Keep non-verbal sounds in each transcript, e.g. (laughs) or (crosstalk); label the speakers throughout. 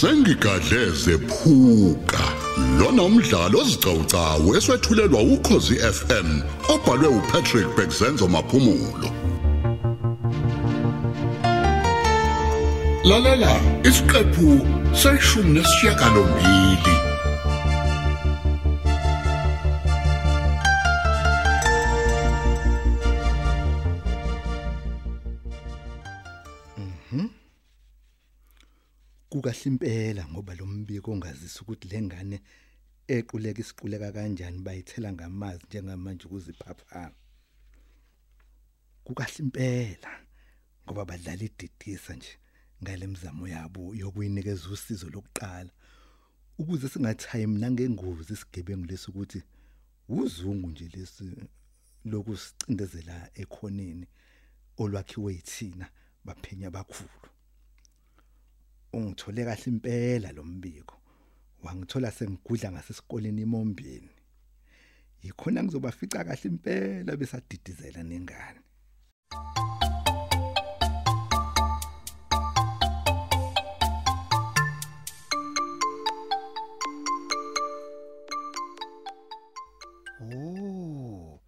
Speaker 1: sengigadleze phuka lona umdlalo ozicawucawu eswetshulelwa ukhozi FM obhalwe uPatrick Bekzenzo maphumulo. Lalela isiqephu seshumi nesishiyagalombili.
Speaker 2: Kukahle impela ngoba lo mbiko ongazisa ukuthi lengane equleka isiquleka kanjani bayithela ngamazi njengamanje ukuziphaphama. Kukahle impela ngoba badlala ididisa nje ngale mizamo yabo yokuyinikeza usizo lokuqala. Ukuze singathayi mina ngengozi isigebengu lesukuthi uzungu nje lesi lokusicindezela ekhoneni olwakhiwe yithina baphenya bakhulu. Ungithole kahle impela lo mbiko wangithola sengigudla ngasesikoleni imombeni yikhona ngizobafica kahle impela besadidizela nengane
Speaker 3: Oh.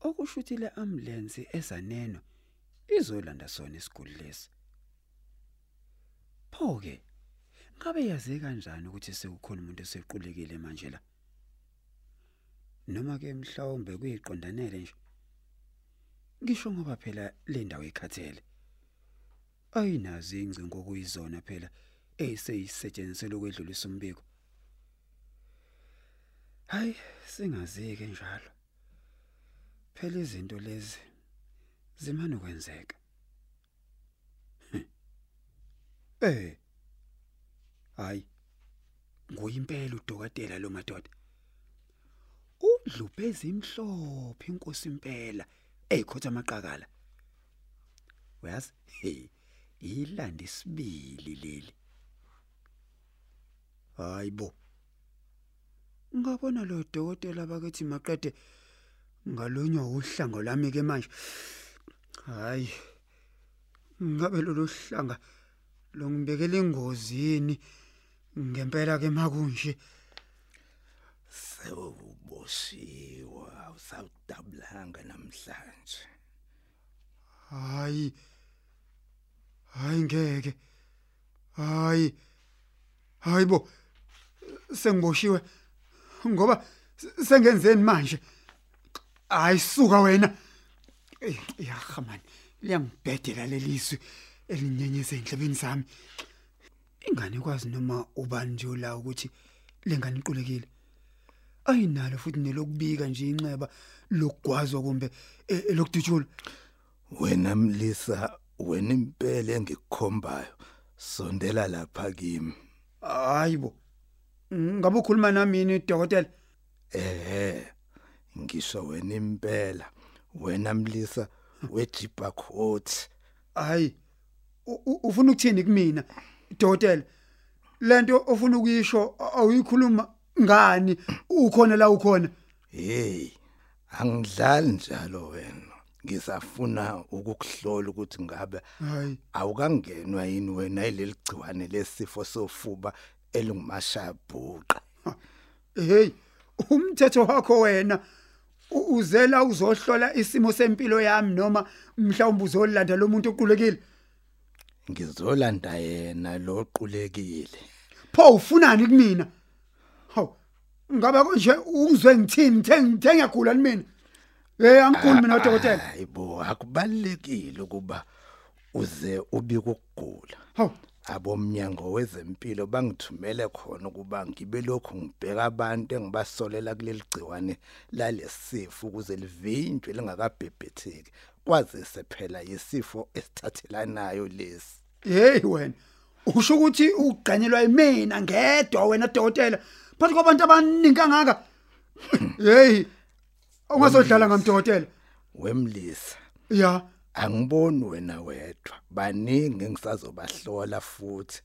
Speaker 3: Okushuthi le ambulance ezaneno izolanda sona isiguli lesi. Pho-ke ngabe yazi kanjani ukuthi sekukhona umuntu esequlekile manje la? Noma ke mhlawumbe kuyiqondanele nje. Ngisho ngoba phela le ndawo ekhathele. Ayinazi ingcingo kuyizona phela eyiseyisetshenziselwe ukwedlulisa umbiko. Hayi, singazike njalo. Phela izinto lezi zimana ukwenzeka. Eh. Hayi. Nguyimpela udokotela lo madoda. Udlubheza imhlophe inkosi impela eyikhotha amaqakala. Uyazi? Hey, ilanda isibili leli. Hayibo. Ngabona lo dokotela bakethi maqede ngalonywa uhlanga lami ke manje. Hayi. Ngabe lolu hlanga lo ngibekela ingozini ngempela ke makunje.
Speaker 2: sewuboshiwa awusawudabulanga namhlanje
Speaker 3: Hayi. Hayi ngeke. Hayi. Hayibo. Sengiboshiwe ngoba sengenzeni manje? Hayi suka wena. Eh, yaha man. Liyangibhedela lelizwi elinyenyeze endlebeni zami. Ingane kwazi noma ubani nje la ukuthi lengane iqulekile. Ayinalo futhi nelokubika nje inceba lokugwazwa kumbe eh, elokudutshula.
Speaker 2: wena mlisa wena impela engikukhombayo sondela lapha kimi
Speaker 3: Hayibo. Ngabe ukhuluma nami yini dokotela?
Speaker 2: ehe ngisho wena impela wena mlisa wejipa coat
Speaker 3: Hayi. Ufuna ukuthini kumina? Dokotela. Lento ofuna ukuyisho awuyikhuluma ngani ukhona la ukhona?
Speaker 2: hey angidlali njalo wena ngisafuna ukukuhlola ukuthi ngabe awukangenwa yini wena ileli gciwane lesifo sofuba elingumashabhuqa
Speaker 3: Hey, umthetho wakho wena uzela uzohlola isimo sempilo yami noma mhlawumbe uzolanda lo muntu oqulekile.
Speaker 2: Ngizolanda yena loqulekile
Speaker 3: Pho ufunani kumina? Haw. Ngabe konje ungizwe ngithini ngithe ngiyagula mina? Hey angiguli mina dokotela.
Speaker 2: hayibo akubalekile ukuba uze ubike ukugula
Speaker 3: Haw.
Speaker 2: abomnyango wezempilo bangithumele khona ukuba ngibe lokhu ngibheka abantu engibasolela kuleli gciwane lalesifo ukuze livinjwe lingakabhebhetheki kwazise phela yisifo esithathelanayo lesi
Speaker 3: Hey wena. Usho ukuthi ugqanyelwa yimina ngedwa wena dokotela. Phathi kwabantu abaningi kangaka. Hey. Ungazodlala ngamdokotela.
Speaker 2: wemlisa
Speaker 3: Ya.
Speaker 2: angiboni wena wedwa baningi engisazobahlola futhi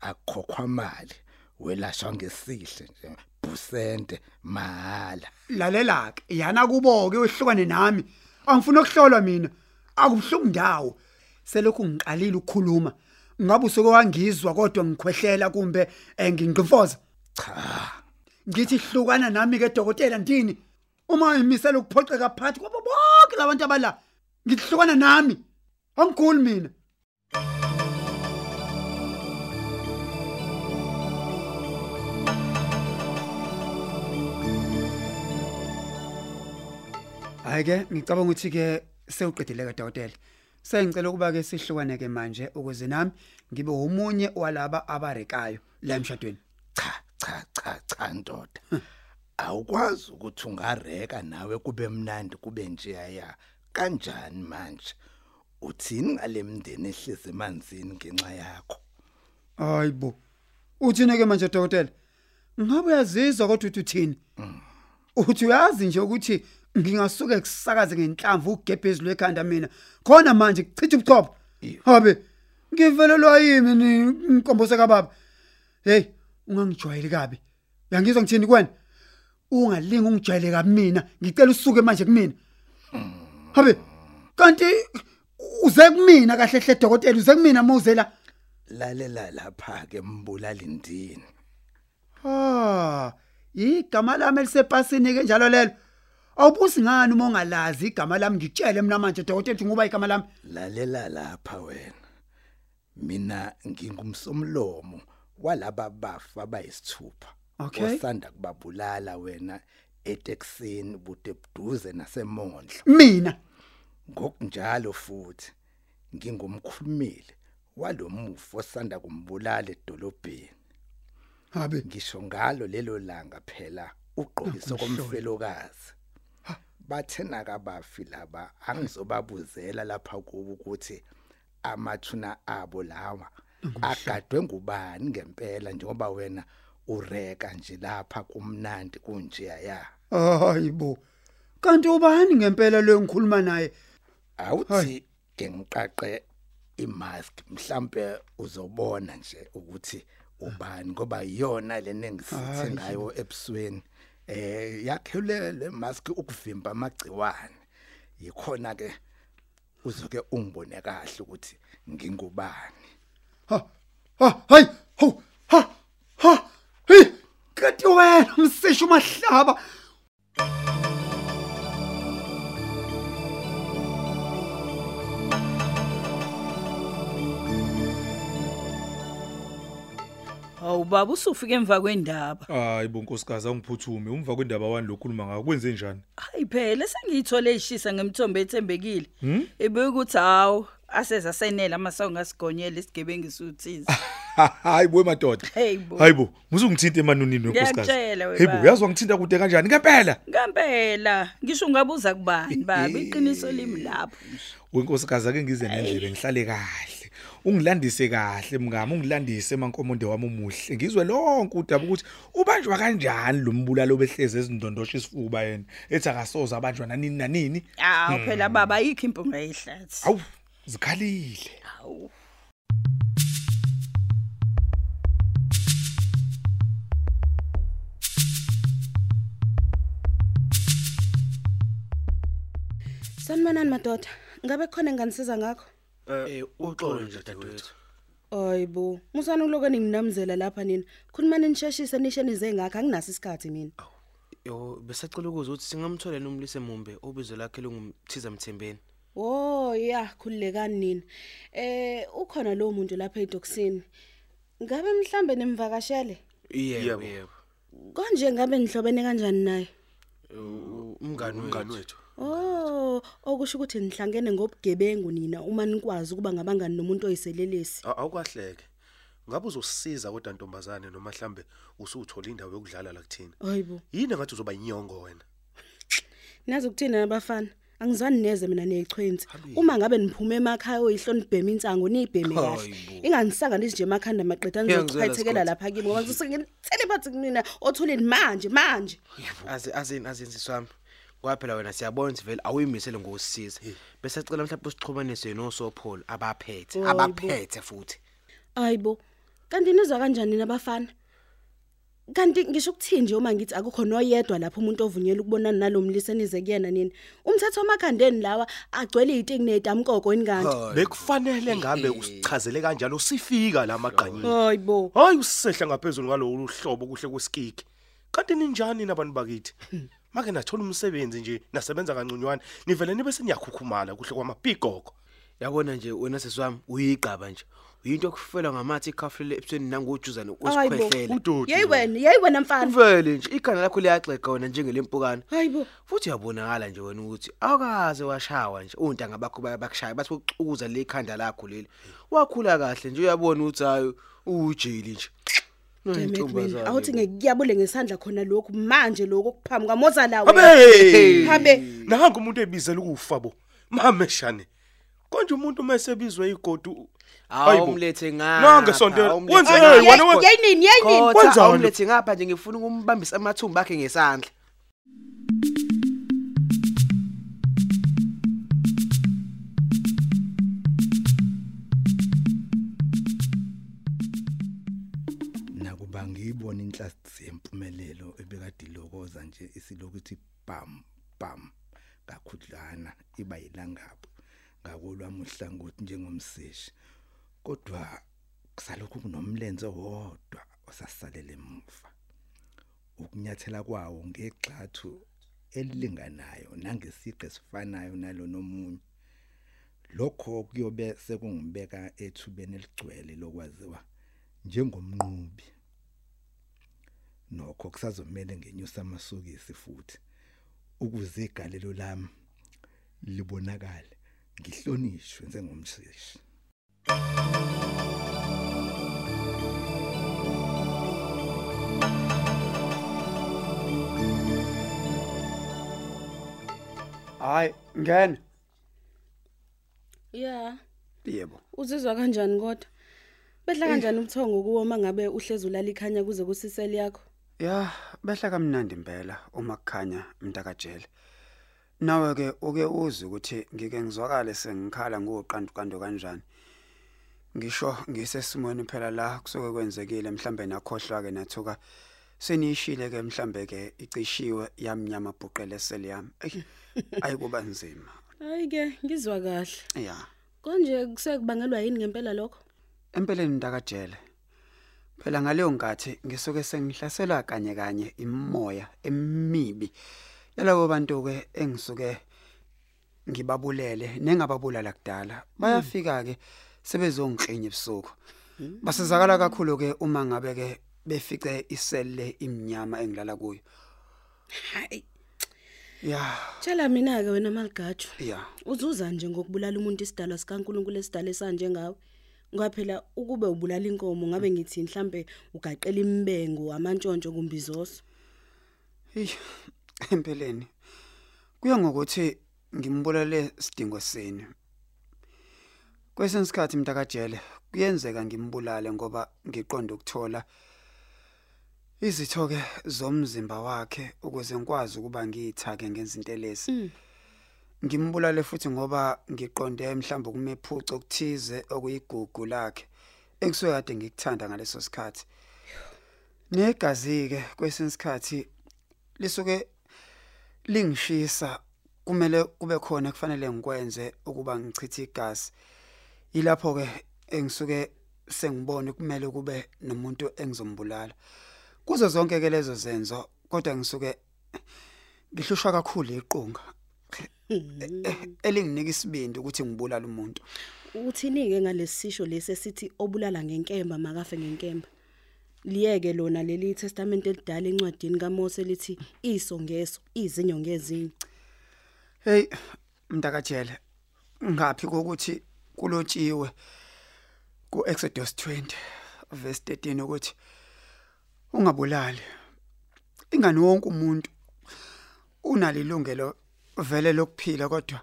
Speaker 2: akukhokhwa mali welashwa ngesihle nje busente mahala
Speaker 3: Lalela ke yana kubo ke wehlukane nami. Angifuna ukuhlolwa mina. Akubhlungu ndawo. Selokhu ngiqalile ukukhuluma. ngabe usuke wangizwa kodwa ngikhwehlela kumbe eh, ngingqifoza
Speaker 2: cha
Speaker 3: ngithi hlukana nami ke dokotela ndini uma imisela ukuphoxeka phakathi kwabo bonke labantu abala ngithi hlukana nami angiguli mina hayi ke ngicabanga ukuthi ke sewuqedile ke dokotela. Sengicela ukuba ke sihlukane ke manje ukuze nami ngibe umunye walaba abarekayo la emshadweni.
Speaker 2: Cha cha cha cha ndoda. Awukwazi ukuthi ungareka nawe kube mnandi kube njeya ya kanjani manje? Uthini ngale mndeni ehleze emanzini ngenxa yakho?
Speaker 3: Hayibo uthini ke manje dokotela? Ngabe uyazizwa kodwa uthi uthini? Uthi uyazi nje ukuthi ngingasuke kusakaze ngenhlamvu ugebhezi lwekhanda mina. Khona manje kuchitha ubuchopho habe ngivelelwa yimi ni inkombosa kababa. Hey ungangijwayeli kabi. Uyangizwa ngithini kwena? Ungalinga ungijwayele kabi mina. Ngicela usuke manje kumina. Habe kanti uze kumina kahle hle dokotela uze kumina mawuzela
Speaker 2: lalela lapha ke mbulali ndini.
Speaker 3: Ah, igama lami elisepasini ke njalo lelo. Awubusi ngani uma ungalazi igama lami ngitshele mina manje dokotela ukuthi nguba igama lami.
Speaker 2: lalela lapha wena mina ngingumsomlomo walaba bafa bayisithupha
Speaker 3: Okay.
Speaker 2: osanda kubabulala wena eTexini bude buduze nasemondla
Speaker 3: Mina.
Speaker 2: ngokunjalo futhi ngingumkhulumeli walomufo osanda kumbulala edolobheni
Speaker 3: Habe.
Speaker 2: ngisho ngalo lelo langa phela ugqokiso komfelokazi bathena kabafi laba angizobabuzela lapha kubo ukuthi amathuna abo lawa agadwe ngubani ngempela njengoba wena ureka nje lapha kumnandi kunjeya ya
Speaker 3: Hayibo. Kanti ubani ngempela lo ngikhuluma naye?
Speaker 2: awuthi ngiqaqe imask mhlambe uzobona nje ukuthi ubani ngoba iyona lenengisithe ngayo ebusweni. Eh yakhele le mask ukuvimba amagciwane yikhona ke uzoke ungibone kahle ukuthi ngingubani
Speaker 3: Ha. Ha, hay. Ho. Ha. Ha. Hey. Kanti wena msisho mahlaba.
Speaker 4: Hawu baba usufike emva kwendaba.
Speaker 5: Hayi bonkosikazi angiphuthume umva kwendaba wani lokhuluma ngakho kwenze njani?
Speaker 4: Hayi phela sengiyithole ishisa ngemthombo ethembekile. Ebe ukuthi hawu aseza senela amasango ngasigonyela isigebengu isuthiza. (laughs)
Speaker 5: Hayi boy madoda.
Speaker 4: Hey bo.
Speaker 5: Hayibo, musungithinta emanunini wenkosikazi.
Speaker 4: Ngiyakutshela we
Speaker 5: Hayibo,
Speaker 4: baba.
Speaker 5: uyazwa ngithinta kude kanjani ngempela?
Speaker 4: Ngempela ngisho ungabuza kubani baba (laughs) iqiniso limi lapho.
Speaker 5: Wenkosikazi ake ngize nendlebe ngihlale kahle. Ungilandise kahle mngami, ungilandise emankomonde wami omuhle. Ngizwe lonke udaba ukuthi ubanjwa kanjani lo mbulalo behleze ezindondosha isifuba yena. Ethi akasoza abanjwa nanini nanini.
Speaker 4: Ah phela baba ayikho impunga ehlathi.
Speaker 5: Awu, zikhalile.
Speaker 4: Hawu.
Speaker 6: Sanibonani madoda. Ngabe khona enganisiza ngakho?
Speaker 7: Eh uxolo nje dadewethu.
Speaker 6: Hayibo, musana uloke ninginamzela lapha nina. Khulumani nisheshise nishe nize ngakho anginaso isikhathi mina.
Speaker 7: Yo besacela ukuza ukuthi singamthola nomlise Mumbe obizwe lakhe lungumthiza Mthembeni.
Speaker 6: Oh yeah, khulilekani nina. Eh ukhona lo muntu lapha eDoksini. Ngabe mhlambe nimvakashele?
Speaker 7: Yebo yebo.
Speaker 6: Konje ngabe nihlobene kanjani naye?
Speaker 7: U- Umngani
Speaker 8: umngani
Speaker 7: wethu.
Speaker 6: Oh, okusho ukuthi nihlangene ngobugebengu nina uma nikwazi ukuba ngabangani nomuntu oyiselelesi.
Speaker 8: Aw- awukahleke ngabe uzosisiza kodwa ntombazane noma mhlambe usuthola indawo yokudlala la kuthina
Speaker 6: Hayibo.
Speaker 8: yini ngathi uzoba inyongo wena
Speaker 6: Nazi ukuthini nabafana? Angizwani neze mina nezichwenzi.
Speaker 8: Hallo.
Speaker 6: Uma ngabe niphume emakhaya oyihlonibheme insango nibheme kahle. Inganisanganisi nje emakhanda nizochithekela
Speaker 7: Scott.
Speaker 6: lapha kimi ngoba ngisengithele bathi kumina otholeni manje manje.
Speaker 7: Aze azini azenzi wami. Kwaphela wena siyabona ukuthi vele awuyimisele ngosisiza. Bese sicela mhlawumbe usixhumanise noSopholo abaphethe,
Speaker 6: Hayibo.
Speaker 7: abaphethe futhi.
Speaker 6: Ayibo. Kanti nizwa kanjani nabafana? kanti ngisho ukuthini nje uma ngithi akukho noyedwa lapho umuntu ovunyelwe ukubonana nalomlisa enize kuyena nini umthetho wamakhandeni lawa agcwele itingi nedamkoko enganti
Speaker 8: bekufanele ngabe usichazele kanjalo sifika la maqanyeni
Speaker 6: hayibo
Speaker 8: hayi usehla ngaphezulu ngalolu hlobo kuhle kwesikiki kanti ninjani nabantu bakithi make nathola umsebenzi nje nasebenza kanconywana nivele nibe seniyakhukhumala kuhle kwamabhigoko
Speaker 7: yabona nje wena sesiwami uyiqaba nje. Uyinto okufela ngamathi ikhafule ebusweni nangojuzane
Speaker 6: hayibo
Speaker 7: osikhwehlela
Speaker 8: udoti
Speaker 6: yeyi wena yeyi wena mfana.
Speaker 7: Uvele nje ikhanda lakho liyaxega wena njengelempukane
Speaker 6: hayibo
Speaker 7: futhi uyabonakala nje wena ukuthi awukaze washawa nje. Untanga bakho bayakushaya bathi ukucukuza le khanda lakho leli. Wakhula kahle nje uyabona ukuthi hayi ujeli nje.
Speaker 6: Mina awuthi ngekuyabule ngesandla khona lokhu manje lokho kuphambi kwamoza lawe.
Speaker 8: Abe
Speaker 6: habe!
Speaker 8: Nanga umuntu ebizela ukufa bo. Mameshane konje umuntu mesebizwe igodu Hayibo.
Speaker 7: awumlethe
Speaker 8: Nanga sondela.
Speaker 7: awumlethe
Speaker 8: Wenze
Speaker 7: ngapha.
Speaker 8: hey, wena we-
Speaker 6: yeyinini yeyinini
Speaker 7: Khotha,
Speaker 8: Wenzani?
Speaker 7: awumlethe ngapha nje ngifuna ukumbambisa amathumba akhe ngesandla.
Speaker 2: Inhlasi yempumelelo ebekade ilokoza nje isilokuthi bam bam kakhudlana iba yilangabo ngakolwami uhlangothi njengomseshi kodwa kusalokhu kunomlenze wodwa osasalele emuva. Ukunyathela kwawo ngegxathu elilinganayo nangesiqe sifanayo nalo nomunye. Lokho kuyobe sekungibeka ethubeni eligcwele lokwaziwa njengomnqubi. Nokho kusazomela ngenyusa amasokisi futhi ukuze igalelo lami libonakale ngihlonishwe njengomsheshi.
Speaker 3: Hayi ngena.
Speaker 6: Ya.
Speaker 3: Yebo.
Speaker 6: Uzizwa kanjani kodwa? Bedla kanjani ubuthongo kuwo mangabe uhlezi ulala ikhanya kuze kusiseli yakho?
Speaker 3: Ya behla kamnandi impela uma kukhanya mntakajele. Nawe ke uke uzwe ukuthi ngike ngizwakale sengikhala ngoqanduqando kanjani. Ngisho ngisesimweni phela la kusuke kwenzekile mhlambe nakhohlwa ke nathuka seniyishile ke mhlambe ke icishiwe yamnyama bhuqele seli yami. (laughs) Ayikuba nzima.
Speaker 6: Hayi ke ngizwa kahle.
Speaker 3: Ya.
Speaker 6: Konje kusekubangelwa yini ngempela lokho?
Speaker 3: Empeleni mntakajele phela ngaleyo ngathi ngisuke sengihlaselwa kanye kanye imimoya emibi. Yalabo bantu ke engisuke ngibabulele nengababulala kudala bayafika ke sebezongixenya ebusuku. Basizakala kakhulu ke uma ngabe ke befice iselle imnyama engilala kuyo.
Speaker 6: Hayi.
Speaker 3: Ya.
Speaker 6: Tshela mina ke wena maligajo
Speaker 3: ya.
Speaker 6: Uzuza nje ngokubulala umuntu isidalwa sikaNkuluNkulu esidala esanje ngawe. Ngoba phela ukube ubulala inkomo ngabe ngithi mhlambe ugaqela imbengo amantshontsho kumbizoso
Speaker 3: Hey, empeleni kuya ngokuthi ngimbulale sidingo senu. Kwesinye isikhathi mntakajele kuyenzeka ngimbulale ngoba ngiqonda ukuthola izitho ke zomzimba wakhe ukuze ngikwazi ukuba ngiyithake ngezintelezi. Ngimbulale futhi ngoba ngiqonde mhlawumbe kumephuco okuthize okuyigugu lakhe engisuke kade ngikuthanda ngaleso sikhathi. Negazi ke kwesinye isikhathi lisuke lingishisa kumele kube khona kufanele ngikwenze ukuba ngichithe igazi. Ilapho ke engisuke sengibone kumele kube nomuntu engizombulala. Kuzo zonke ke lezo zenzo kodwa ngisuke ngihlushwa kakhulu iqunga elinginika isibindi ukuthi ngibulale umuntu?
Speaker 6: Uthini ke ngalesisho lesi esithi obulala ngenkemba makafe ngenkemba. Liyeke lona leli testament elidala encwadini kaMose lithi iso ngeso izinyo ngezinyo.
Speaker 3: Hey mntakajele ngaphi kokuthi kulotshiwe ku Exodus 20 verse 13 ukuthi ungabulali ingani wonke umuntu unalilungelo vele lokuphila kodwa.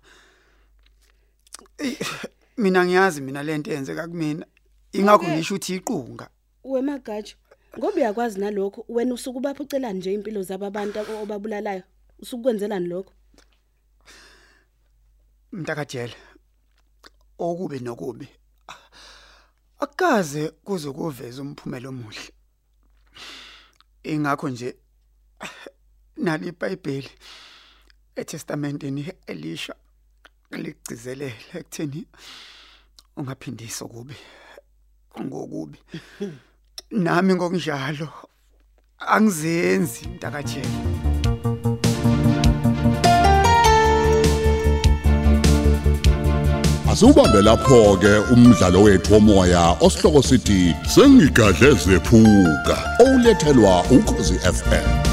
Speaker 3: Mina ngiyazi mina lento yenzeka kumina. Ingakho ngisho ukuthi iqunga.
Speaker 6: Wemagatsho ngoba uyakwazi nalokho wena usuku baphucelana nje impilo zababantu obabulalayo? Usukwenzelani lokho?
Speaker 3: Mntakajele okubi nokubi. Akaze kuze kuveza umphumela omuhle. Ingakho nje nali iBhayibheli. eTestamenteni Elisha ligcizelela ekutheni ungaphindisa kubi ngokubi. (laughs) Nami ngokunjalo angizenzi ntakajela
Speaker 1: Asubambe lapho ke umdlalo wethu womoya osihloko sithi sengigadle zephuka olethelwa ukhozi FM